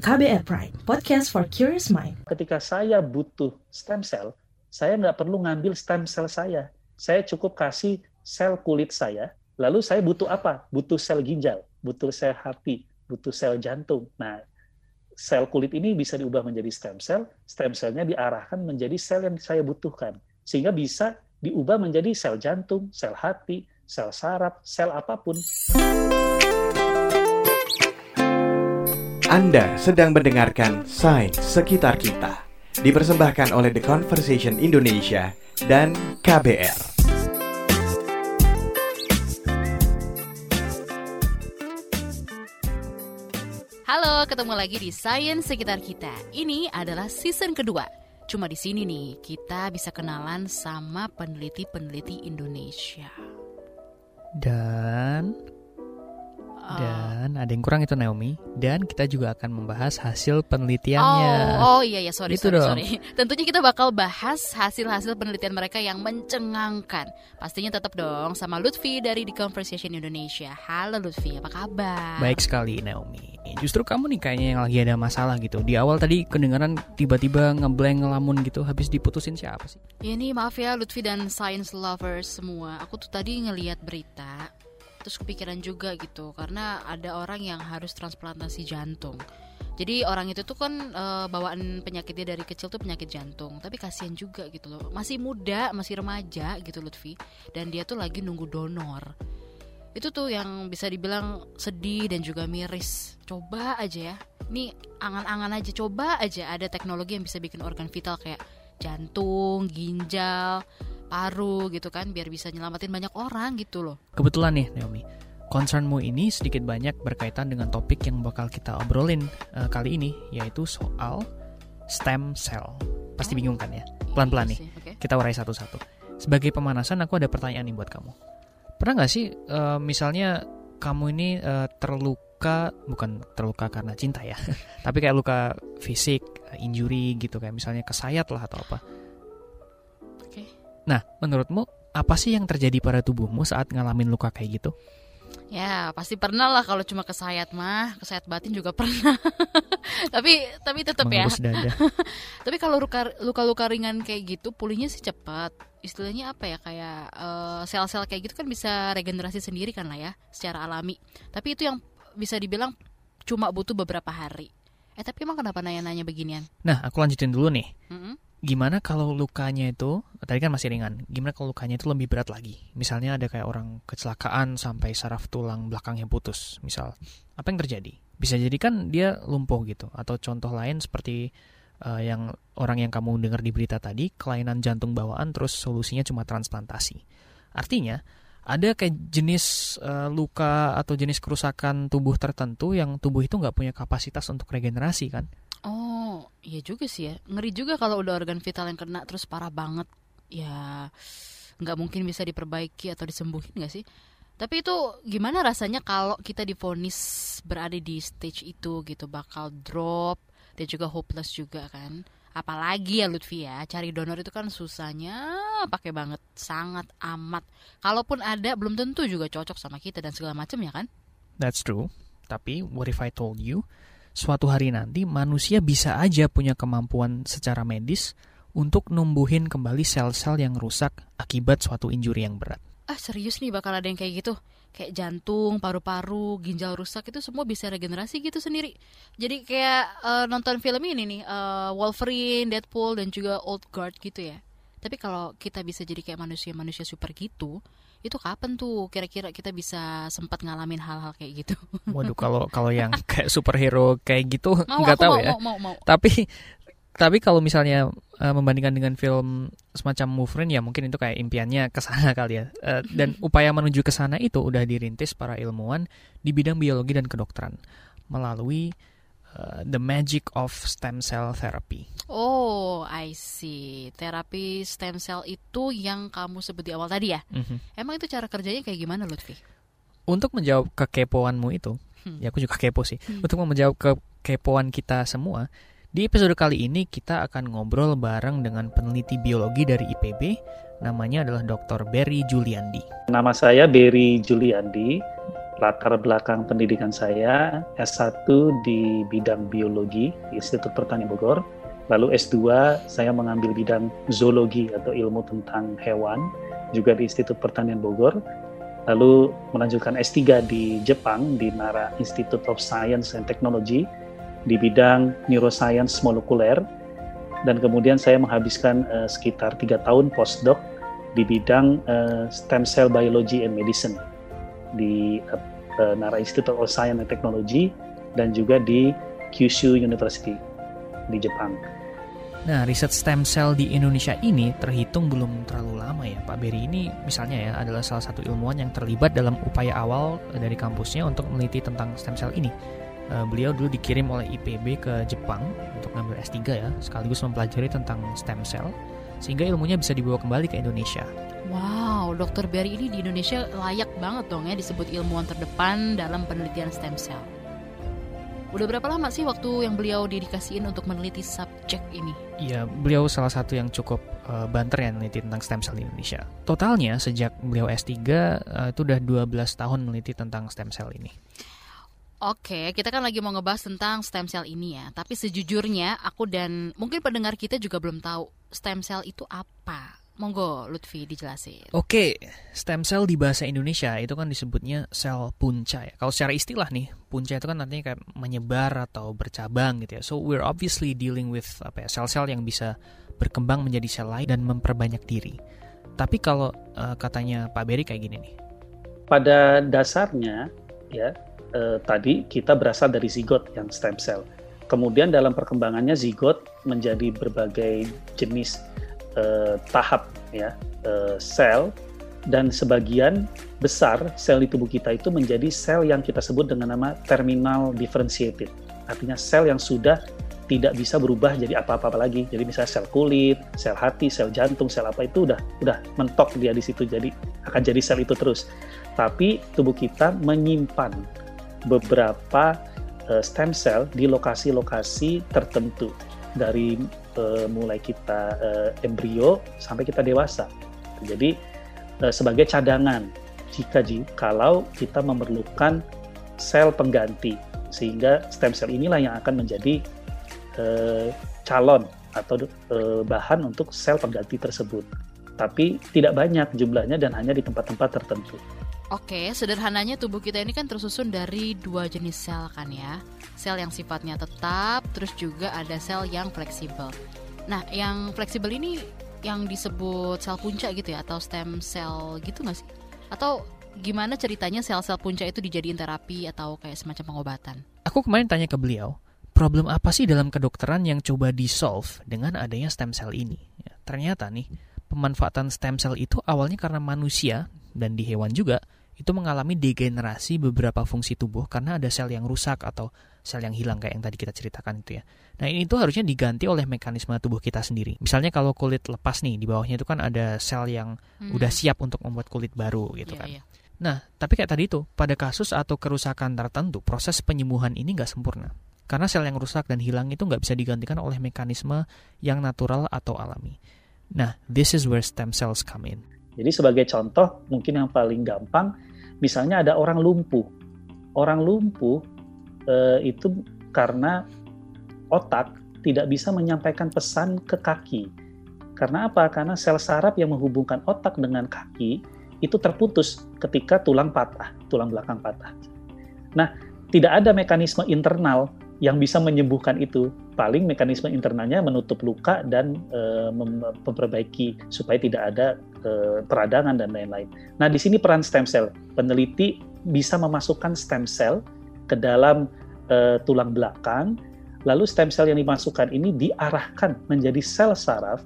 KBR Prime, podcast for curious mind. Ketika saya butuh stem cell, saya nggak perlu ngambil stem cell saya. Saya cukup kasih sel kulit saya, lalu saya butuh apa? Butuh sel ginjal, butuh sel hati, butuh sel jantung. Nah, sel kulit ini bisa diubah menjadi stem cell, stem cellnya diarahkan menjadi sel yang saya butuhkan. Sehingga bisa diubah menjadi sel jantung, sel hati, sel saraf, sel apa pun. Anda sedang mendengarkan Sains Sekitar Kita. Dipersembahkan oleh The Conversation Indonesia dan KBR. Halo, ketemu lagi di Sains Sekitar Kita. Ini adalah season kedua. Cuma di sini nih, kita bisa kenalan sama peneliti-peneliti Indonesia. Dan dan ada yang kurang itu Naomi. Dan kita juga akan membahas hasil penelitiannya. Oh, oh iya ya sorry Gitu sorry dong. sorry. Tentunya kita bakal bahas hasil-hasil penelitian mereka yang mencengangkan. Pastinya tetap dong sama Lutfi dari The Conversation Indonesia. Halo Lutfi, apa kabar? Baik sekali Naomi. Justru kamu nih kayaknya yang lagi ada masalah gitu. Di awal tadi kedengaran tiba-tiba ngeblank ngelamun gitu. Habis diputusin siapa sih? Ya nih maaf ya Lutfi dan science lovers semua. Aku tuh tadi ngeliat berita terus kepikiran juga gitu karena ada orang yang harus transplantasi jantung. Jadi orang itu tuh kan eh, bawaan penyakitnya dari kecil tuh penyakit jantung, tapi kasihan juga gitu loh. Masih muda, masih remaja gitu Lutfi dan dia tuh lagi nunggu donor. Itu tuh yang bisa dibilang sedih dan juga miris. Coba aja ya. Nih angan-angan aja coba aja ada teknologi yang bisa bikin organ vital kayak jantung, ginjal, paru gitu kan biar bisa nyelamatin banyak orang gitu loh. Kebetulan nih Naomi. Concernmu ini sedikit banyak berkaitan dengan topik yang bakal kita obrolin eh, kali ini yaitu soal stem cell. Pasti bingung kan ya? Pelan-pelan Iya nih. Kita urai satu-satu. Sebagai pemanasan aku ada pertanyaan nih buat kamu. Pernah nggak sih eh, misalnya kamu ini eh, terluka bukan terluka karena cinta ya, tapi kayak luka fisik, injury gitu kayak misalnya kesayat lah atau apa. Nah, menurutmu apa sih yang terjadi pada tubuhmu saat ngalamin luka kayak gitu? Ya pasti pernah lah kalau cuma kesayat mah, kesayat batin juga pernah. tapi tapi tetap ya. Tapi kalau luka luka-luka ringan kayak gitu pulihnya sih cepat. Istilahnya apa ya kayak eh, sel-sel kayak gitu kan bisa regenerasi sendiri kan lah ya secara alami. Tapi itu yang bisa dibilang cuma butuh beberapa hari. Eh tapi emang kenapa nanya-nanya beginian? Nah, aku lanjutin dulu nih. Mm-mm. Gimana kalau lukanya itu, tadi kan masih ringan, gimana kalau lukanya itu lebih berat lagi? Misalnya ada kayak orang kecelakaan sampai saraf tulang belakangnya putus, misal. Apa yang terjadi? Bisa jadi kan dia lumpuh gitu. Atau contoh lain seperti eh, yang orang yang kamu dengar di berita tadi, kelainan jantung bawaan terus solusinya cuma transplantasi. Artinya, ada kayak jenis eh, luka atau jenis kerusakan tubuh tertentu yang tubuh itu nggak punya kapasitas untuk regenerasi kan? Oh, iya juga sih ya. Ngeri juga kalau udah organ vital yang kena terus parah banget. Ya, nggak mungkin bisa diperbaiki atau disembuhin nggak sih? Tapi itu gimana rasanya kalau kita divonis berada di stage itu gitu, bakal drop dan juga hopeless juga kan? Apalagi ya Lutfi ya, cari donor itu kan susahnya pakai banget, sangat amat. Kalaupun ada, belum tentu juga cocok sama kita dan segala macam ya kan? That's true. Tapi what if I told you, suatu hari nanti manusia bisa aja punya kemampuan secara medis untuk numbuhin kembali sel-sel yang rusak akibat suatu injury yang berat. ah serius nih bakal ada yang kayak gitu kayak jantung, paru-paru, ginjal rusak itu semua bisa regenerasi gitu sendiri. Jadi kayak eh, nonton film ini nih eh, Wolverine, Deadpool dan juga Old Guard gitu ya. Tapi kalau kita bisa jadi kayak manusia-manusia super gitu, itu kapan tuh kira-kira kita bisa sempat ngalamin hal-hal kayak gitu? Waduh, kalau kalau yang kayak superhero kayak gitu nggak tahu mau, ya. mau mau mau. Tapi tapi kalau misalnya eh, membandingkan dengan film semacam Wolverine ya mungkin itu kayak impiannya ke sana kali ya. Eh, dan upaya menuju ke sana itu udah dirintis para ilmuwan di bidang biologi dan kedokteran melalui eh, the magic of stem cell therapy. Oh, I see. Terapi stem cell itu yang kamu sebut di awal tadi ya? Mhm. Emang itu cara kerjanya kayak gimana Lutfi? Untuk menjawab kekepoanmu itu, Hmm. ya aku juga kepo sih. Hmm. Untuk menjawab kekepoan kita semua, di episode kali ini kita akan ngobrol bareng dengan peneliti biologi dari IPB, namanya adalah Dr. Berry Juliandi. Nama saya Berry Juliandi. Latar belakang pendidikan saya S1 di bidang biologi Institut Pertanian Bogor. Lalu S2 saya mengambil bidang zoologi atau ilmu tentang hewan juga di Institut Pertanian Bogor. Lalu melanjutkan S3 di Jepang di Nara Institute of Science and Technology di bidang neuroscience molekuler dan kemudian saya menghabiskan uh, sekitar tiga tahun postdoc di bidang uh, stem cell biology and medicine di uh, Nara Institute of Science and Technology dan juga di Kyushu University di Jepang. Nah, riset stem cell di Indonesia ini terhitung belum terlalu lama ya. Pak Beri ini misalnya ya adalah salah satu ilmuwan yang terlibat dalam upaya awal dari kampusnya untuk meneliti tentang stem cell ini. Beliau dulu dikirim oleh IPB ke Jepang untuk ngambil S3 ya, sekaligus mempelajari tentang stem cell, sehingga ilmunya bisa dibawa kembali ke Indonesia. Wow, Dr. Berry ini di Indonesia layak banget dong ya disebut ilmuwan terdepan dalam penelitian stem cell. Udah berapa lama sih waktu yang beliau dedikasiin untuk meneliti subjek ini? Iya, beliau salah satu yang cukup uh, banter ya meneliti tentang stem cell di Indonesia. Totalnya sejak beliau S3 uh, itu udah 12 tahun meneliti tentang stem cell ini. Oke, kita kan lagi mau ngebahas tentang stem cell ini ya. Tapi sejujurnya aku dan mungkin pendengar kita juga belum tahu stem cell itu apa. Monggo Lutfi dijelasin. Oke, stem cell di bahasa Indonesia itu kan disebutnya sel punca ya. Kalau secara istilah nih, punca itu kan nantinya kayak menyebar atau bercabang gitu ya. So we're obviously dealing with apa ya, sel-sel yang bisa berkembang menjadi sel lain dan memperbanyak diri. Tapi kalau uh, katanya Pak Berry kayak gini nih. Pada dasarnya ya eh, tadi kita berasal dari zigot yang stem cell. Kemudian dalam perkembangannya zigot menjadi berbagai jenis eh, tahap ya eh, sel dan sebagian besar sel di tubuh kita itu menjadi sel yang kita sebut dengan nama terminal differentiated. Artinya sel yang sudah tidak bisa berubah jadi apa-apa lagi. Jadi misalnya sel kulit, sel hati, sel jantung, sel apa itu udah udah mentok dia di situ jadi akan jadi sel itu terus. Tapi tubuh kita menyimpan beberapa uh, stem cell di lokasi-lokasi tertentu dari uh, mulai kita uh, embrio sampai kita dewasa. Jadi uh, sebagai cadangan jika kalau kita memerlukan sel pengganti sehingga stem cell inilah yang akan menjadi uh, calon atau uh, bahan untuk sel pengganti tersebut. Tapi tidak banyak jumlahnya dan hanya di tempat-tempat tertentu. Oke, sederhananya tubuh kita ini kan tersusun dari dua jenis sel kan ya. Sel yang sifatnya tetap, terus juga ada sel yang fleksibel. Nah, yang fleksibel ini yang disebut sel punca gitu ya, atau stem cell gitu nggak sih? Atau gimana ceritanya sel-sel punca itu dijadiin terapi atau kayak semacam pengobatan? Aku kemarin tanya ke beliau, problem apa sih dalam kedokteran yang coba di-solve dengan adanya stem cell ini? Ya, ternyata nih, pemanfaatan stem cell itu awalnya karena manusia dan di hewan juga itu mengalami degenerasi beberapa fungsi tubuh karena ada sel yang rusak atau sel yang hilang kayak yang tadi kita ceritakan itu ya. Nah ini tuh harusnya diganti oleh mekanisme tubuh kita sendiri. Misalnya kalau kulit lepas nih di bawahnya itu kan ada sel yang hmm. udah siap untuk membuat kulit baru gitu yeah, kan. Yeah. Nah tapi kayak tadi itu pada kasus atau kerusakan tertentu proses penyembuhan ini nggak sempurna. Karena sel yang rusak dan hilang itu nggak bisa digantikan oleh mekanisme yang natural atau alami. Nah, this is where stem cells come in. Jadi sebagai contoh, mungkin yang paling gampang, Misalnya ada orang lumpuh. Orang lumpuh eh, itu karena otak tidak bisa menyampaikan pesan ke kaki. Karena apa? Karena sel saraf yang menghubungkan otak dengan kaki itu terputus ketika tulang patah, tulang belakang patah. Nah, tidak ada mekanisme internal yang bisa menyembuhkan itu. Paling mekanisme internalnya menutup luka dan e, memperbaiki supaya tidak ada e, peradangan dan lain-lain. Nah, di sini peran stem cell. Peneliti bisa memasukkan stem cell ke dalam e, tulang belakang, lalu stem cell yang dimasukkan ini diarahkan menjadi sel saraf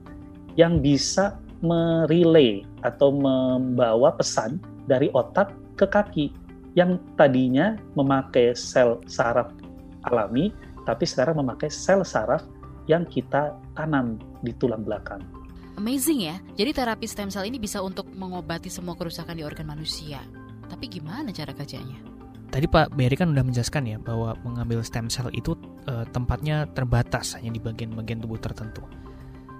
yang bisa merelay atau membawa pesan dari otak ke kaki yang tadinya memakai sel saraf alami, tapi sekarang memakai sel saraf yang kita tanam di tulang belakang. Amazing ya. Jadi terapi stem cell ini bisa untuk mengobati semua kerusakan di organ manusia. Tapi gimana cara kerjanya? Tadi Pak Berry kan udah menjelaskan ya bahwa mengambil stem cell itu e, tempatnya terbatas hanya di bagian-bagian tubuh tertentu.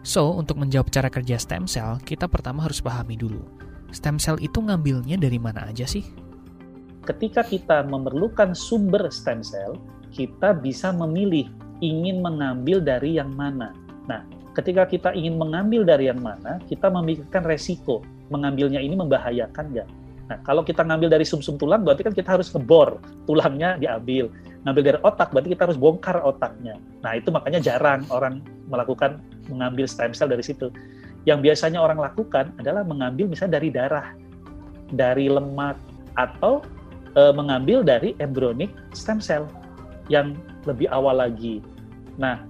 So, untuk menjawab cara kerja stem cell, kita pertama harus pahami dulu. Stem cell itu ngambilnya dari mana aja sih? ketika kita memerlukan sumber stem cell, kita bisa memilih ingin mengambil dari yang mana. Nah, ketika kita ingin mengambil dari yang mana, kita memikirkan resiko. Mengambilnya ini membahayakan nggak? Nah, kalau kita ngambil dari sumsum tulang, berarti kan kita harus ngebor, tulangnya diambil. Ngambil dari otak, berarti kita harus bongkar otaknya. Nah, itu makanya jarang orang melakukan mengambil stem cell dari situ. Yang biasanya orang lakukan adalah mengambil misalnya dari darah, dari lemak, atau e, mengambil dari embryonic stem cell yang lebih awal lagi. Nah,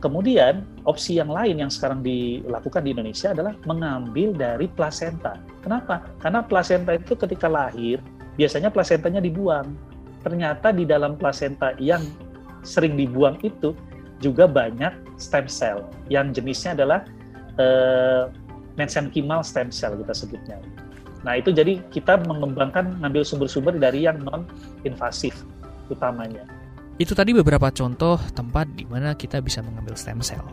kemudian opsi yang lain yang sekarang dilakukan di Indonesia adalah mengambil dari plasenta. Kenapa? Karena plasenta itu ketika lahir, biasanya plasentanya dibuang. Ternyata di dalam plasenta yang sering dibuang itu juga banyak stem cell yang jenisnya adalah uh, mesenchymal stem cell kita sebutnya. Nah itu jadi kita mengembangkan ngambil sumber-sumber dari yang non invasif utamanya. Itu tadi beberapa contoh tempat di mana kita bisa mengambil stem cell.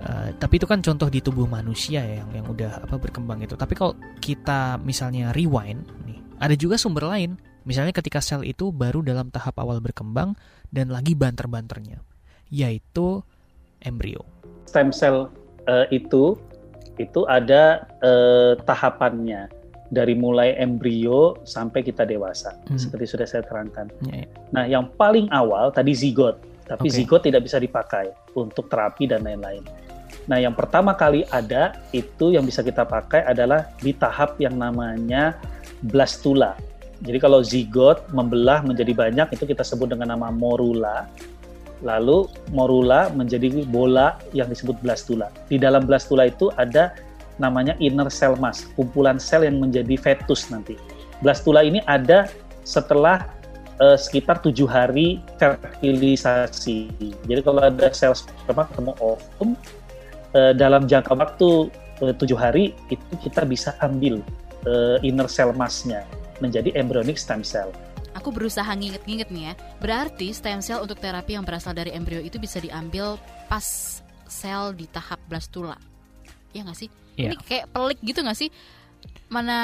Uh, tapi itu kan contoh di tubuh manusia ya yang yang udah apa berkembang itu. Tapi kalau kita misalnya rewind nih, ada juga sumber lain. Misalnya ketika sel itu baru dalam tahap awal berkembang dan lagi banter-banternya, yaitu embrio. Stem cell uh, itu itu ada uh, tahapannya dari mulai embrio sampai kita dewasa, hmm. seperti sudah saya terangkan. Yeah, yeah. Nah, yang paling awal tadi zigot, tapi okay. zigot tidak bisa dipakai untuk terapi dan lain-lain. Nah, yang pertama kali ada itu yang bisa kita pakai adalah di tahap yang namanya blastula. Jadi kalau zigot membelah menjadi banyak itu kita sebut dengan nama morula. Lalu morula menjadi bola yang disebut blastula. Di dalam blastula itu ada namanya inner cell mass, kumpulan sel yang menjadi fetus nanti. Blastula ini ada setelah uh, sekitar tujuh hari fertilisasi. Jadi kalau ada sel sperma ketemu ovum, uh, dalam jangka waktu eh, tujuh hari itu kita bisa ambil uh, inner cell massnya menjadi embryonic stem cell. Aku berusaha nginget-nginget nih ya. Berarti stem cell untuk terapi yang berasal dari embrio itu bisa diambil pas sel di tahap blastula. Ya nggak sih? Yeah. Ini kayak pelik gitu nggak sih? mana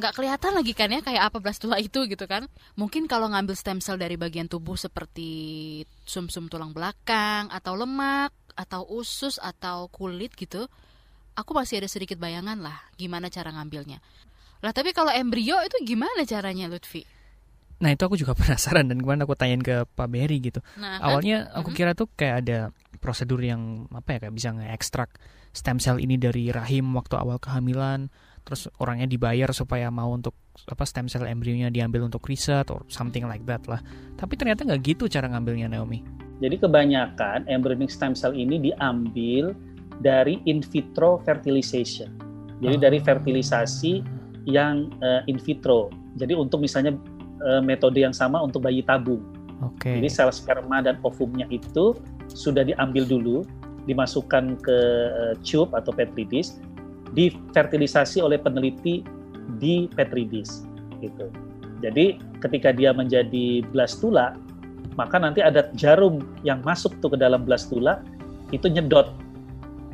nggak kelihatan lagi kan ya kayak apa blastula itu gitu kan mungkin kalau ngambil stem cell dari bagian tubuh seperti sumsum -sum tulang belakang atau lemak atau usus atau kulit gitu aku masih ada sedikit bayangan lah gimana cara ngambilnya lah tapi kalau embrio itu gimana caranya Lutfi Nah itu aku juga penasaran dan kemarin aku tanyain ke Pak Berry gitu. Nah, kan? Awalnya aku kira tuh kayak ada prosedur yang apa ya kayak bisa nge-ekstrak stem cell ini dari rahim waktu awal kehamilan terus orangnya dibayar supaya mau untuk apa stem cell embrionya diambil untuk riset or something like that lah. Tapi ternyata nggak gitu cara ngambilnya Naomi. Jadi kebanyakan embryonic stem cell ini diambil dari in vitro fertilization. Jadi oh. dari fertilisasi yang uh, in vitro. Jadi untuk misalnya uh, metode yang sama untuk bayi tabung. Okay. Jadi sel sperma dan ovumnya itu sudah diambil dulu, dimasukkan ke uh, tube atau petri dish difertilisasi oleh peneliti di Petri dish gitu. Jadi ketika dia menjadi blastula, maka nanti ada jarum yang masuk tuh ke dalam blastula itu nyedot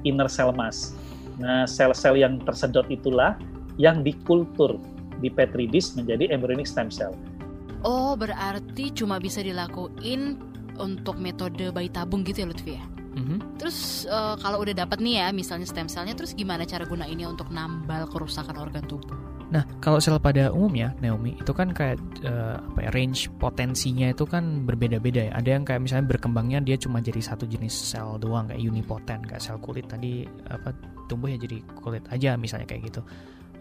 inner cell mass. Nah, sel-sel yang tersedot itulah yang dikultur di Petri dish menjadi embryonic stem cell. Oh, berarti cuma bisa dilakuin untuk metode bayi tabung gitu ya Lutfi ya? Mm-hmm. Terus uh, kalau udah dapat nih ya misalnya stem cellnya, terus gimana cara guna ini untuk nambal kerusakan organ tubuh? Nah, kalau sel pada umumnya, Naomi, itu kan kayak uh, apa ya, range potensinya itu kan berbeda-beda ya. Ada yang kayak misalnya berkembangnya dia cuma jadi satu jenis sel doang kayak unipotent, kayak sel kulit tadi apa tumbuh ya jadi kulit aja misalnya kayak gitu.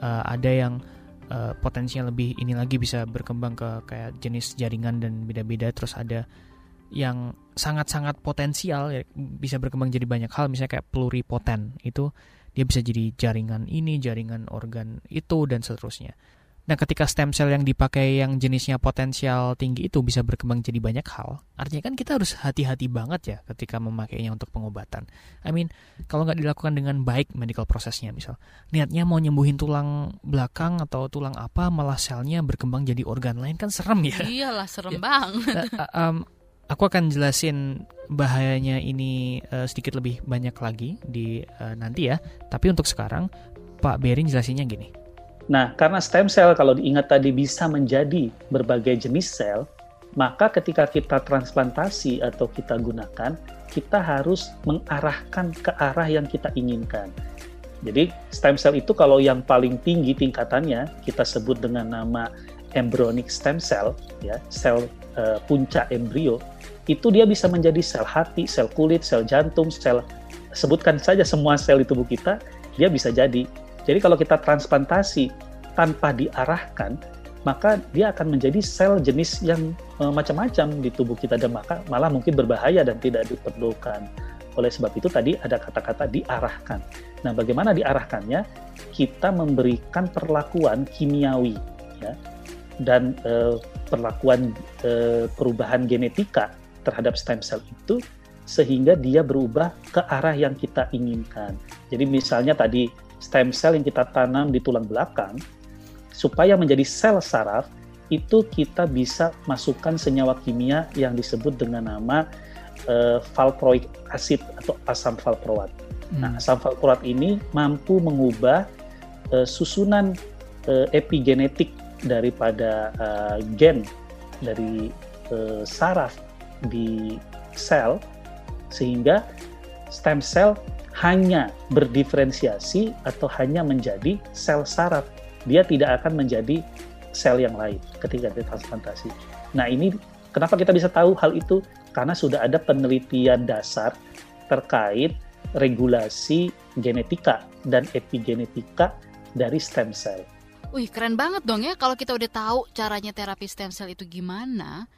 Uh, ada yang uh, potensinya lebih ini lagi bisa berkembang ke kayak jenis jaringan dan beda-beda terus ada yang sangat-sangat potensial ya, bisa berkembang jadi banyak hal misalnya kayak pluripoten itu dia bisa jadi jaringan ini jaringan organ itu dan seterusnya. Nah ketika stem cell yang dipakai yang jenisnya potensial tinggi itu bisa berkembang jadi banyak hal artinya kan kita harus hati-hati banget ya ketika memakainya untuk pengobatan. I mean kalau nggak dilakukan dengan baik medical prosesnya misal niatnya mau nyembuhin tulang belakang atau tulang apa malah selnya berkembang jadi organ lain kan serem ya. Iyalah serem ya. banget. Nah, um, Aku akan jelasin bahayanya ini uh, sedikit lebih banyak lagi di uh, nanti ya. Tapi untuk sekarang Pak Bering jelasinnya gini. Nah, karena stem cell kalau diingat tadi bisa menjadi berbagai jenis sel, maka ketika kita transplantasi atau kita gunakan, kita harus mengarahkan ke arah yang kita inginkan. Jadi stem cell itu kalau yang paling tinggi tingkatannya kita sebut dengan nama embryonic stem cell, ya sel uh, puncak embrio, itu dia bisa menjadi sel hati, sel kulit, sel jantung, sel sebutkan saja semua sel di tubuh kita, dia bisa jadi jadi kalau kita transplantasi tanpa diarahkan, maka dia akan menjadi sel jenis yang e, macam-macam di tubuh kita dan maka malah mungkin berbahaya dan tidak diperlukan. Oleh sebab itu tadi ada kata-kata diarahkan. Nah, bagaimana diarahkannya? Kita memberikan perlakuan kimiawi ya dan e, perlakuan e, perubahan genetika terhadap stem cell itu sehingga dia berubah ke arah yang kita inginkan. Jadi misalnya tadi stem cell yang kita tanam di tulang belakang, supaya menjadi sel saraf, itu kita bisa masukkan senyawa kimia yang disebut dengan nama uh, valproic acid atau asam valproat. Hmm. Nah, asam valproat ini mampu mengubah uh, susunan uh, epigenetik daripada uh, gen dari uh, saraf di sel sehingga stem cell hanya berdiferensiasi atau hanya menjadi sel saraf. Dia tidak akan menjadi sel yang lain ketika ditransplantasi. Nah ini kenapa kita bisa tahu hal itu? Karena sudah ada penelitian dasar terkait regulasi genetika dan epigenetika dari stem cell. Wih keren banget dong ya kalau kita udah tahu caranya terapi stem cell itu gimana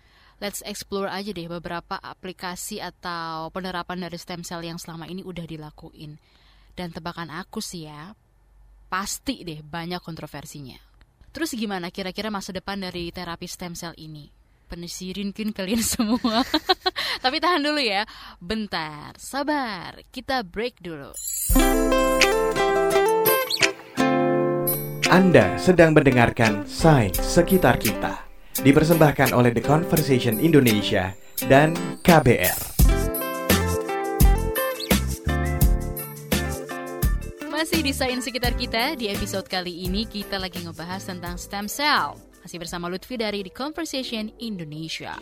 let's explore aja deh beberapa aplikasi atau penerapan dari stem cell yang selama ini udah dilakuin. Dan tebakan aku sih ya, pasti deh banyak kontroversinya. Terus gimana kira-kira masa depan dari terapi stem cell ini? Penesirin kan kalian semua. Tapi tahan dulu ya. Bentar, sabar. Kita break dulu. Anda sedang mendengarkan Sains Sekitar Kita dipersembahkan oleh The Conversation Indonesia dan KBR. Masih di Sains Sekitar Kita, di episode kali ini kita lagi ngebahas tentang stem cell. Masih bersama Lutfi dari The Conversation Indonesia.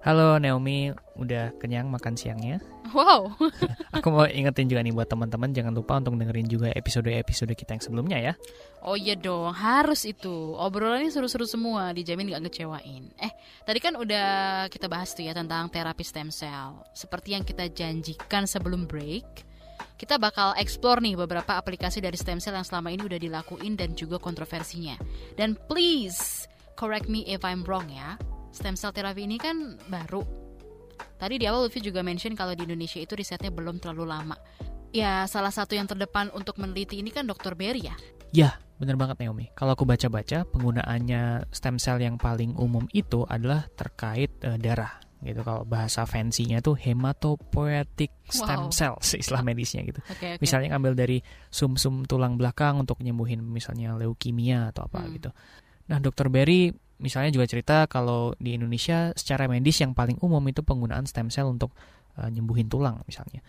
Halo Naomi, udah kenyang makan siangnya? Wow. Aku mau ingetin juga nih buat teman-teman jangan lupa untuk dengerin juga episode-episode kita yang sebelumnya ya. Oh iya dong, harus itu. Obrolannya seru-seru semua, dijamin gak ngecewain. Eh, tadi kan udah kita bahas tuh ya tentang terapi stem cell. Seperti yang kita janjikan sebelum break, kita bakal explore nih beberapa aplikasi dari stem cell yang selama ini udah dilakuin dan juga kontroversinya. Dan please, correct me if I'm wrong ya stem cell terapi ini kan baru. Tadi di awal Lutfi juga mention kalau di Indonesia itu risetnya belum terlalu lama. Ya, salah satu yang terdepan untuk meneliti ini kan Dr. Berry ya? Ya, bener banget Naomi. Kalau aku baca-baca, penggunaannya stem cell yang paling umum itu adalah terkait uh, darah gitu kalau bahasa fancy-nya tuh hematopoietic stem wow. cells istilah medisnya gitu. Okay, okay. Misalnya ngambil dari sum-sum tulang belakang untuk nyembuhin misalnya leukemia atau apa hmm. gitu. Nah, Dr. Berry misalnya juga cerita kalau di Indonesia secara medis yang paling umum itu penggunaan stem cell untuk uh, nyembuhin tulang misalnya.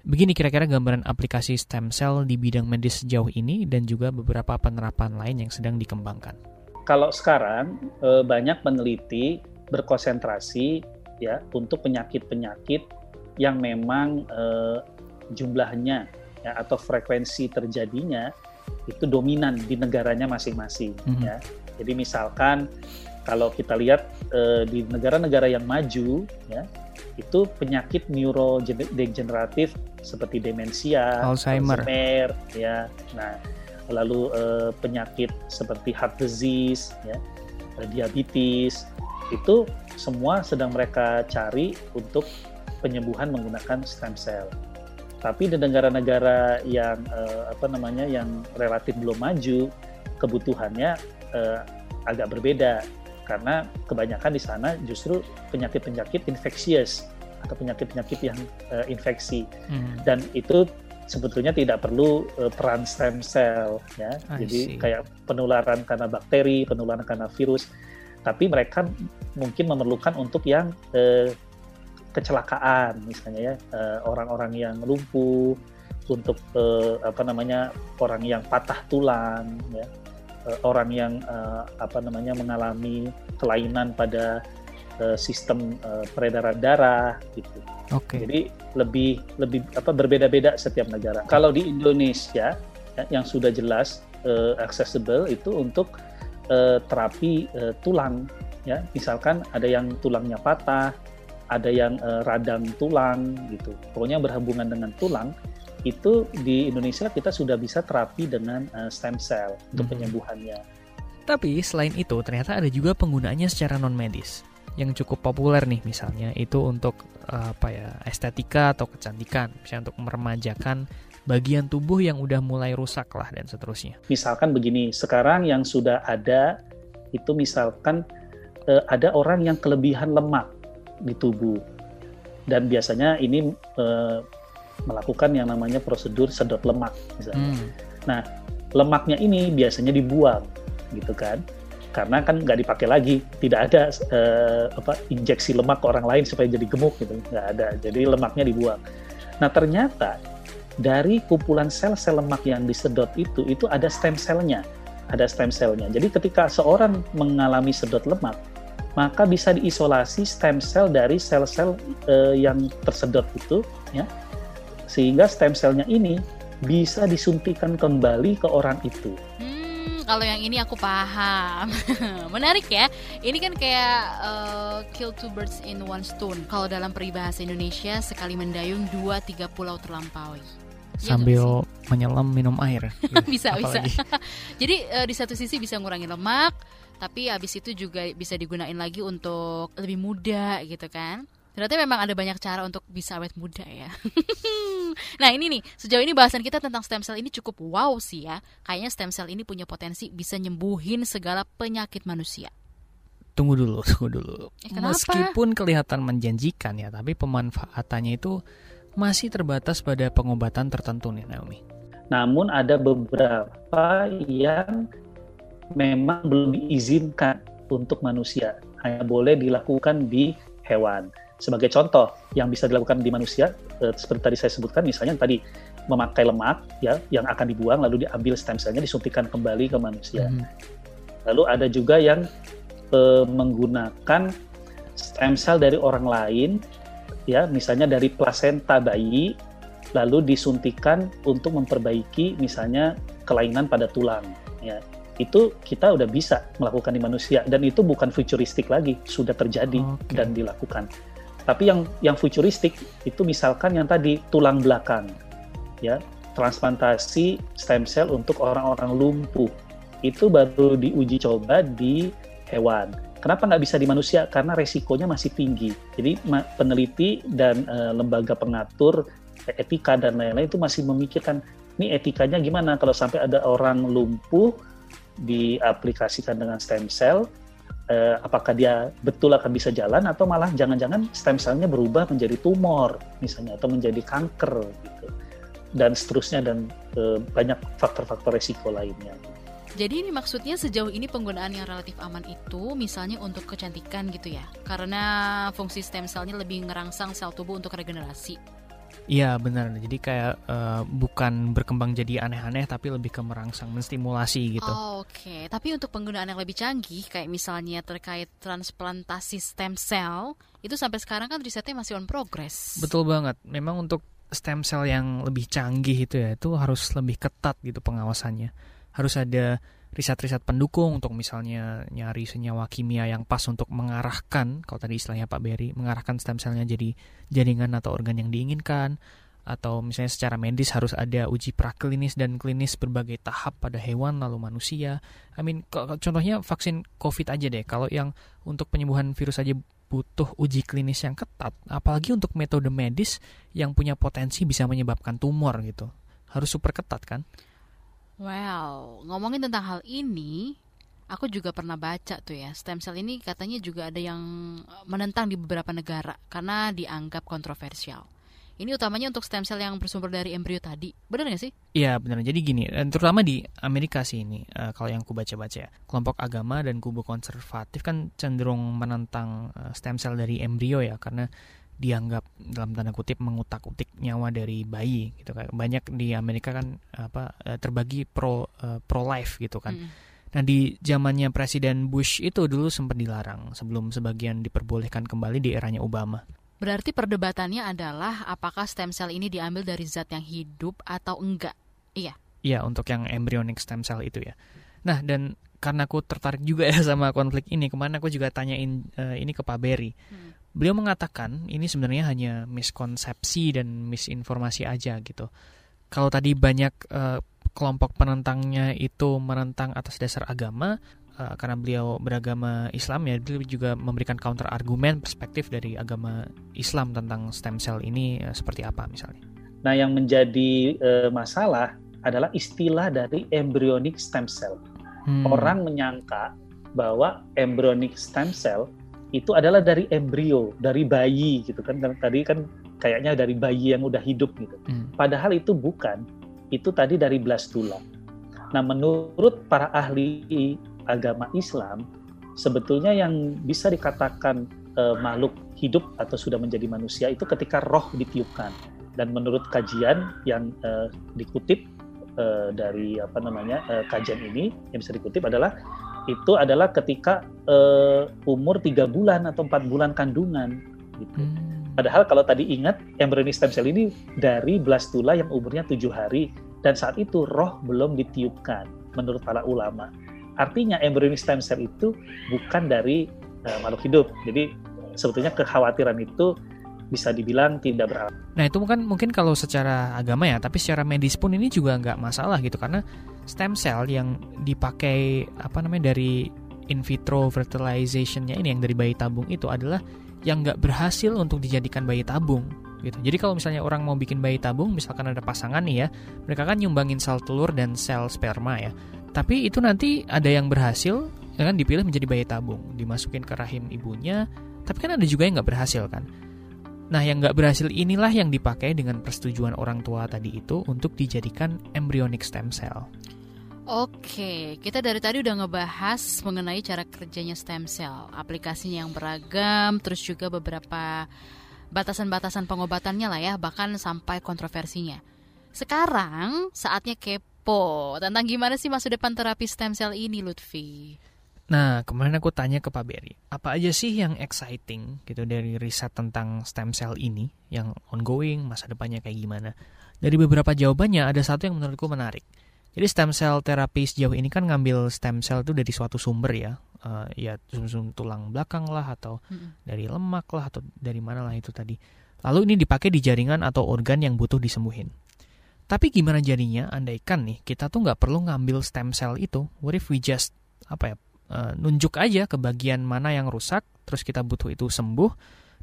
Begini kira-kira gambaran aplikasi stem cell di bidang medis sejauh ini dan juga beberapa penerapan lain yang sedang dikembangkan. Kalau sekarang eh, banyak peneliti berkonsentrasi ya untuk penyakit-penyakit yang memang eh, jumlahnya ya, atau frekuensi terjadinya itu dominan di negaranya masing-masing mm -hmm. ya. Jadi misalkan kalau kita lihat eh, di negara-negara yang maju, ya itu penyakit neurodegeneratif seperti demensia, Alzheimer, Alzheimer ya. Nah, lalu eh, penyakit seperti heart disease, ya, eh, diabetes, itu semua sedang mereka cari untuk penyembuhan menggunakan stem cell. Tapi di negara-negara yang eh, apa namanya yang relatif belum maju, kebutuhannya uh, agak berbeda. Karena kebanyakan di sana justru penyakit-penyakit infeksius atau penyakit-penyakit yang uh, infeksi. Hmm. dan itu sebetulnya tidak perlu uh, peran stem cell ya. I jadi see. kayak penularan karena bakteri penularan karena virus. Tapi mereka mungkin memerlukan untuk yang uh, kecelakaan misalnya ya orang-orang uh, yang lumpuh untuk uh, apa namanya orang yang patah tulang ya orang yang uh, apa namanya mengalami kelainan pada uh, sistem uh, peredaran darah gitu. Oke. Jadi lebih lebih apa berbeda-beda setiap negara. Kalau di Indonesia ya, yang sudah jelas uh, accessible itu untuk uh, terapi uh, tulang ya. Misalkan ada yang tulangnya patah, ada yang uh, radang tulang gitu. Pokoknya berhubungan dengan tulang itu di Indonesia kita sudah bisa terapi dengan uh, stem cell untuk Mhm. penyembuhannya. Tapi selain itu ternyata ada juga penggunaannya secara non medis yang cukup populer nih misalnya itu untuk eh, apa ya estetika atau kecantikan, misalnya untuk meremajakan bagian tubuh yang udah mulai rusak lah dan seterusnya. Misalkan begini, sekarang yang sudah ada itu misalkan eh, ada orang yang kelebihan lemak di tubuh dan biasanya ini eh, melakukan yang namanya prosedur sedot lemak misalnya. Hmm. lemaknya ini biasanya dibuang gitu kan? Karena kan nggak dipakai lagi tidak ada eh, apa injeksi lemak ke orang lain supaya jadi gemuk gitu. Nggak ada jadi lemaknya dibuang. Nah ternyata dari kumpulan sel-sel lemak yang disedot itu itu ada stem cell-nya ada stem cell-nya. Jadi ketika seorang mengalami sedot lemak maka bisa diisolasi stem cell dari sel-sel eh, yang tersedot itu ya sehingga stem cell-nya ini bisa disuntikan kembali ke orang itu Hmm, kalau yang ini aku paham. Menarik ya. Ini kan kayak uh, kill two birds in one stone. Kalau dalam peribahasa Indonesia, sekali mendayung dua tiga pulau terlampaui. Iya Sambil menyelam minum air. bisa bisa. Jadi eh, di satu sisi bisa ngurangi lemak, tapi habis itu juga bisa digunain lagi untuk lebih muda gitu kan. Ternyata memang ada banyak cara untuk bisa awet muda ya. nah ini nih, sejauh ini bahasan kita tentang stem cell ini cukup wow sih ya. Kayaknya stem cell ini punya potensi bisa nyembuhin segala penyakit manusia. Tunggu dulu, tunggu dulu. Eh, kenapa? Meskipun kelihatan menjanjikan ya, tapi pemanfaatannya itu masih terbatas pada pengobatan tertentu nih Naomi. Namun ada beberapa yang memang belum diizinkan untuk manusia, hanya boleh dilakukan di hewan. Sebagai contoh, yang bisa dilakukan di manusia, eh, seperti tadi saya sebutkan, misalnya tadi memakai lemak ya yang akan dibuang lalu diambil stem cell-nya disuntikan kembali ke manusia. Mhm. Lalu ada juga yang eh, menggunakan stem cell dari orang lain, ya misalnya dari plasenta bayi, lalu disuntikan untuk memperbaiki misalnya kelainan pada tulang. Ya itu kita udah bisa melakukan di manusia dan itu bukan futuristik lagi, sudah terjadi Oke. dan dilakukan. Tapi yang yang futuristik itu misalkan yang tadi tulang belakang, ya transplantasi stem cell untuk orang-orang lumpuh itu baru diuji coba di hewan. Kenapa nggak bisa di manusia? Karena resikonya masih tinggi. Jadi peneliti dan eh, lembaga pengatur eh, etika dan lain-lain itu masih memikirkan ini etikanya gimana kalau sampai ada orang lumpuh diaplikasikan dengan stem cell, eh, apakah dia betul akan bisa jalan atau malah jangan-jangan stem cell-nya berubah menjadi tumor misalnya atau menjadi kanker gitu dan seterusnya dan eh, banyak faktor-faktor resiko lainnya. Jadi ini maksudnya sejauh ini penggunaan yang relatif aman itu misalnya untuk kecantikan gitu ya. Karena fungsi stem cell-nya lebih ngerangsang sel tubuh untuk regenerasi. Iya benar. Jadi kayak eh, bukan berkembang jadi aneh-aneh, tapi lebih ke merangsang, menstimulasi gitu. Oh, Oke, tapi untuk penggunaan yang lebih canggih kayak misalnya terkait transplantasi stem cell, itu sampai sekarang kan risetnya masih on progress. Betul banget. Memang untuk stem cell yang lebih canggih itu ya, itu harus lebih ketat gitu pengawasannya. Harus ada riset-riset pendukung untuk misalnya nyari senyawa kimia yang pas untuk mengarahkan, kalau tadi istilahnya Pak Berry, mengarahkan stem cellnya jadi jaringan atau organ yang diinginkan, atau misalnya secara medis harus ada uji praklinis dan klinis berbagai tahap pada hewan lalu manusia. I mean, contohnya vaksin COVID aja deh. Kalau yang untuk penyembuhan virus aja butuh uji klinis yang ketat, apalagi untuk metode medis yang punya potensi bisa menyebabkan tumor gitu. Harus super ketat kan? Wow, ngomongin tentang hal ini, aku juga pernah baca tuh ya, stem cell ini katanya juga ada yang menentang di beberapa negara karena dianggap kontroversial. Ini utamanya untuk stem cell yang bersumber dari embrio tadi. Benar nggak sih? Iya benar. Jadi gini, dan terutama di Amerika sih ini, eh, kalau yang ku baca-baca ya, kelompok agama dan kubu konservatif kan cenderung menentang eh, stem cell dari embrio ya, karena dianggap dalam tanda kutip mengutak-utik nyawa dari bayi gitu kan. Banyak di Amerika kan apa eh, terbagi pro pro life gitu kan. Mm. Nah di zamannya Presiden Bush itu dulu sempat dilarang sebelum sebagian diperbolehkan kembali di eranya Obama. Berarti perdebatannya adalah apakah stem cell ini diambil dari zat yang hidup atau enggak? Iya. Iya untuk yang embryonic stem cell itu ya. Nah dan karena aku tertarik juga ya sama konflik ini, kemarin aku juga tanyain uh, ini ke Pak Berry. Hmm. Beliau mengatakan ini sebenarnya hanya miskonsepsi dan misinformasi aja gitu. Kalau tadi banyak uh, kelompok penentangnya itu menentang atas dasar agama uh, karena beliau beragama Islam ya beliau juga memberikan counter argumen perspektif dari agama Islam tentang stem cell ini uh, seperti apa misalnya. Nah, yang menjadi uh, masalah adalah istilah dari embryonic stem cell. Hmm. Orang menyangka bahwa embryonic stem cell itu adalah dari embrio, dari bayi gitu kan. Tadi kan kayaknya dari bayi yang udah hidup gitu. Hmm. Padahal itu bukan itu tadi dari blastula. Nah, menurut para ahli agama Islam, sebetulnya yang bisa dikatakan uh, makhluk hidup atau sudah menjadi manusia itu ketika roh ditiupkan. Dan menurut kajian yang uh, dikutip uh, dari apa namanya uh, kajian ini yang bisa dikutip adalah itu adalah ketika uh, umur tiga bulan atau empat bulan kandungan. Gitu. Hmm. Padahal kalau tadi ingat embryonic stem cell ini dari blastula yang umurnya tujuh hari dan saat itu roh belum ditiupkan menurut para ulama. Artinya embryonic stem cell itu bukan dari uh, makhluk hidup. Jadi sebetulnya kekhawatiran itu bisa dibilang tidak beralasan. Nah itu mungkin mungkin kalau secara agama ya, tapi secara medis pun ini juga nggak masalah gitu karena stem cell yang dipakai apa namanya dari in vitro fertilizationnya ini yang dari bayi tabung itu adalah yang nggak berhasil untuk dijadikan bayi tabung gitu. Jadi kalau misalnya orang mau bikin bayi tabung, misalkan ada pasangan nih ya, mereka kan nyumbangin sel telur dan sel sperma ya. Tapi itu nanti ada yang berhasil, ya kan dipilih menjadi bayi tabung, dimasukin ke rahim ibunya. Tapi kan ada juga yang nggak berhasil kan. Nah, yang nggak berhasil inilah yang dipakai dengan persetujuan orang tua tadi itu untuk dijadikan embryonic stem cell. Oke, kita dari tadi udah ngebahas mengenai cara kerjanya stem cell, aplikasinya yang beragam, terus juga beberapa batasan-batasan pengobatannya lah ya, bahkan sampai kontroversinya. Sekarang saatnya kepo tentang gimana sih masa depan terapi stem cell ini, Lutfi. Nah, kemarin aku tanya ke Pak Berry, apa aja sih yang exciting gitu dari riset tentang stem cell ini, yang ongoing, masa depannya kayak gimana? Dari beberapa jawabannya, ada satu yang menurutku menarik jadi stem cell terapi sejauh ini kan ngambil stem cell itu dari suatu sumber ya, uh, ya sum-sum tulang belakang lah atau hmm. dari lemak lah atau dari mana lah itu tadi. Lalu ini dipakai di jaringan atau organ yang butuh disembuhin. Tapi gimana jadinya andaikan nih kita tuh nggak perlu ngambil stem cell itu, what if we just apa ya uh, nunjuk aja ke bagian mana yang rusak, terus kita butuh itu sembuh,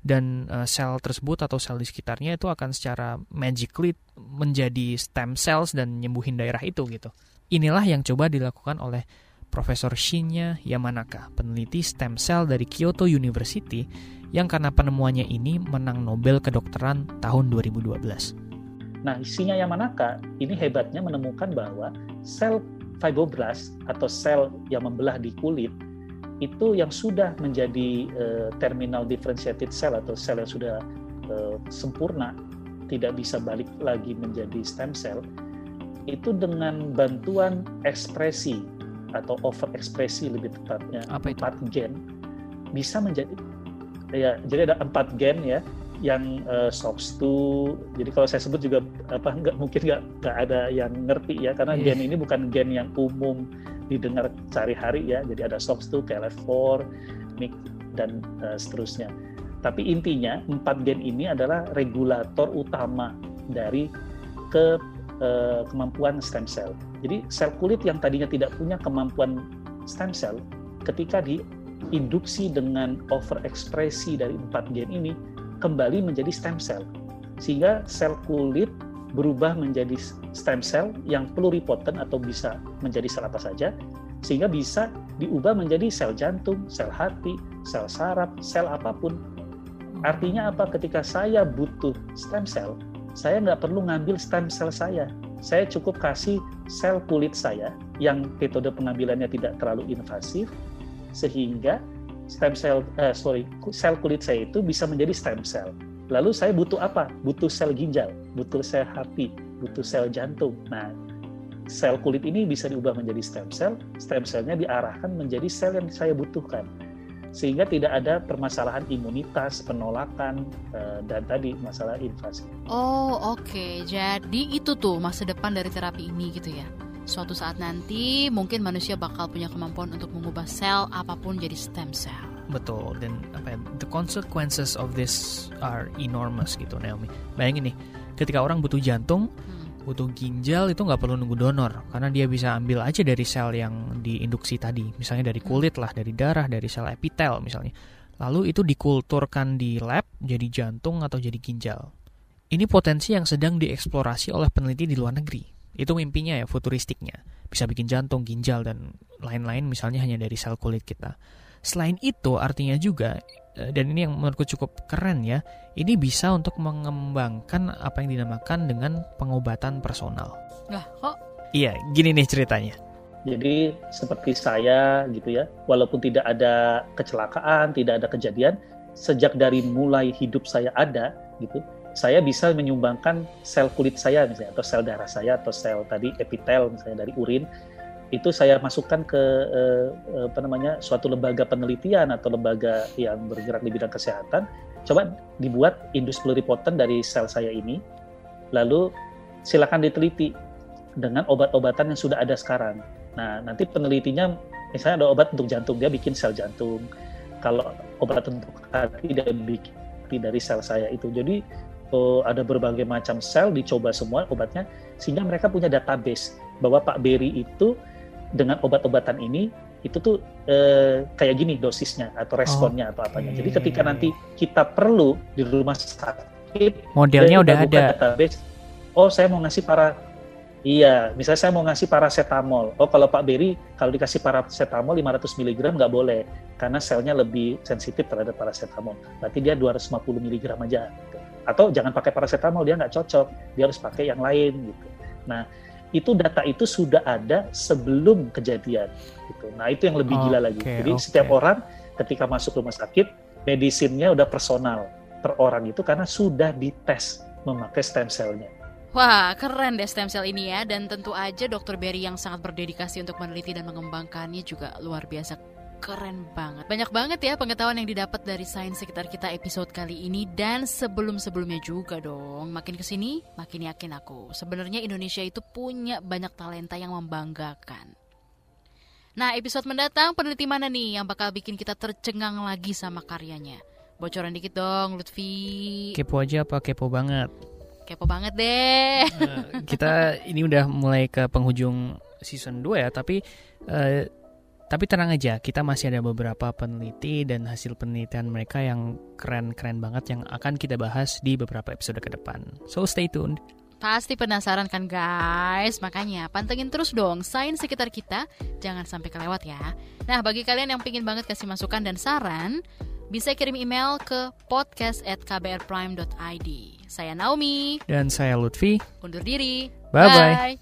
dan uh, sel tersebut atau sel di sekitarnya itu akan secara magically menjadi stem cells dan nyembuhin daerah itu gitu. Inilah yang coba dilakukan oleh Profesor Shinya Yamanaka, peneliti stem cell dari Kyoto University yang karena penemuannya ini menang Nobel kedokteran tahun 2012. Nah, Shinya Yamanaka ini hebatnya menemukan bahwa sel fibroblast atau sel yang membelah di kulit itu yang sudah menjadi uh, terminal differentiated cell atau sel yang sudah uh, sempurna tidak bisa balik lagi menjadi stem cell itu dengan bantuan ekspresi atau overekspresi lebih tepatnya Apa itu? empat gen bisa menjadi ya jadi ada empat gen ya yang uh, SOX2 jadi kalau saya sebut juga apa nggak mungkin nggak nggak ada yang ngerti ya karena yeah. gen ini bukan gen yang umum didengar sehari-hari ya. Jadi ada SOX2, KLF4, MIC dan uh, seterusnya. Tapi intinya empat gen ini adalah regulator utama dari ke uh, kemampuan stem cell. Jadi sel kulit yang tadinya tidak punya kemampuan stem cell ketika diinduksi dengan overekspresi dari empat gen ini kembali menjadi stem cell. Sehingga sel kulit berubah menjadi stem cell yang pluripotent atau bisa menjadi sel apa saja sehingga bisa diubah menjadi sel jantung, sel hati, sel saraf, sel apa pun. Artinya apa? Ketika saya butuh stem cell, saya nggak perlu ngambil stem cell saya. Saya cukup kasih sel kulit saya yang metode pengambilannya tidak terlalu invasif, sehingga stem cell, eh, sorry, sel kulit saya itu bisa menjadi stem cell. Lalu saya butuh apa? Butuh sel ginjal, butuh sel hati, butuh sel jantung. Nah, sel kulit ini bisa diubah menjadi stem cell, stem cellnya diarahkan menjadi sel yang saya butuhkan. Sehingga tidak ada permasalahan imunitas, penolakan, eh, dan tadi masalah invasi. Oh oke, jadi itu tuh masa depan dari terapi ini gitu ya. Suatu saat nanti mungkin manusia bakal punya kemampuan untuk mengubah sel apa pun jadi stem cell. Betul dan apa ya, the consequences of this are enormous gitu Naomi. Bayangin nih, ketika orang butuh jantung, Hmm. butuh ginjal itu nggak perlu nunggu donor karena dia bisa ambil aja dari sel yang diinduksi tadi, misalnya dari kulit lah, dari darah, dari sel epitel misalnya. Lalu itu dikulturkan di lab jadi jantung atau jadi ginjal. Ini potensi yang sedang dieksplorasi oleh peneliti di luar negeri. Itu mimpinya ya, futuristiknya. Bisa bikin jantung, ginjal, dan lain-lain misalnya hanya dari sel kulit kita. Selain itu artinya juga, eh, dan ini yang menurutku cukup keren ya, ini bisa untuk mengembangkan apa yang dinamakan dengan pengobatan personal. Lah kok Iya, gini nih ceritanya. Jadi seperti saya gitu ya, walaupun tidak ada kecelakaan, tidak ada kejadian, sejak dari mulai hidup saya ada gitu, saya bisa menyumbangkan sel kulit saya misalnya atau sel darah saya atau sel tadi epitel misalnya dari urin itu saya masukkan ke eh, eh, apa namanya suatu lembaga penelitian atau lembaga yang bergerak di bidang kesehatan. Coba dibuat indus pluripotent dari sel saya ini. Lalu silakan diteliti dengan obat-obatan yang sudah ada sekarang. Nah nanti penelitinya misalnya ada obat untuk jantung dia bikin sel jantung. Kalau obat untuk hati dia bikin dari sel saya itu. Jadi oh, ada berbagai macam sel dicoba semua obatnya sehingga mereka punya database bahwa Pak Berry itu dengan obat-obatan ini itu tuh eh, kayak gini dosisnya atau responnya atau apanya. Jadi ketika nanti kita perlu di rumah sakit Modelnya udah ada. database. Oh, saya mau ngasih para Iya, misalnya saya mau ngasih paracetamol. Oh, kalau Pak Berry kalau dikasih paracetamol 500 mg nggak boleh karena selnya lebih sensitif terhadap paracetamol. Berarti dia 250 mg aja. Atau jangan pakai paracetamol, dia nggak cocok. Dia harus pakai yang lain gitu. Nah, itu data itu sudah ada sebelum kejadian gitu. Nah, itu yang lebih gila lagi. Jadi oke. setiap orang ketika masuk rumah sakit, medisinnya udah personal per orang itu karena sudah dites memakai stem cell-nya. Wah, keren deh stem cell ini ya. Dan tentu aja Dr. Berry yang sangat berdedikasi untuk meneliti dan mengembangkannya juga luar biasa keren banget. Banyak banget ya pengetahuan yang didapat dari sains sekitar kita episode kali ini dan sebelum-sebelumnya juga dong. Makin ke sini, makin yakin aku. Sebenarnya Indonesia itu punya banyak talenta yang membanggakan. Nah, episode mendatang peneliti mana nih yang bakal bikin kita tercengang lagi sama karyanya? Bocoran dikit dong, Lutfi. Kepo aja apa kepo banget? Kepo banget deh. Eh, kita ini udah mulai ke penghujung season 2 ya, tapi eh, tapi tenang aja, kita masih ada beberapa peneliti dan hasil penelitian mereka yang keren-keren banget yang akan kita bahas di beberapa episode ke depan. So stay tuned. Pasti penasaran kan guys? Makanya pantengin terus dong sains sekitar kita, jangan sampai kelewat ya. Nah, bagi kalian yang pingin banget kasih masukan dan saran, bisa kirim email ke podcast@kbrprime.id. Saya Naomi, Dan saya Lutfi. undur diri. Bye-bye. Bye.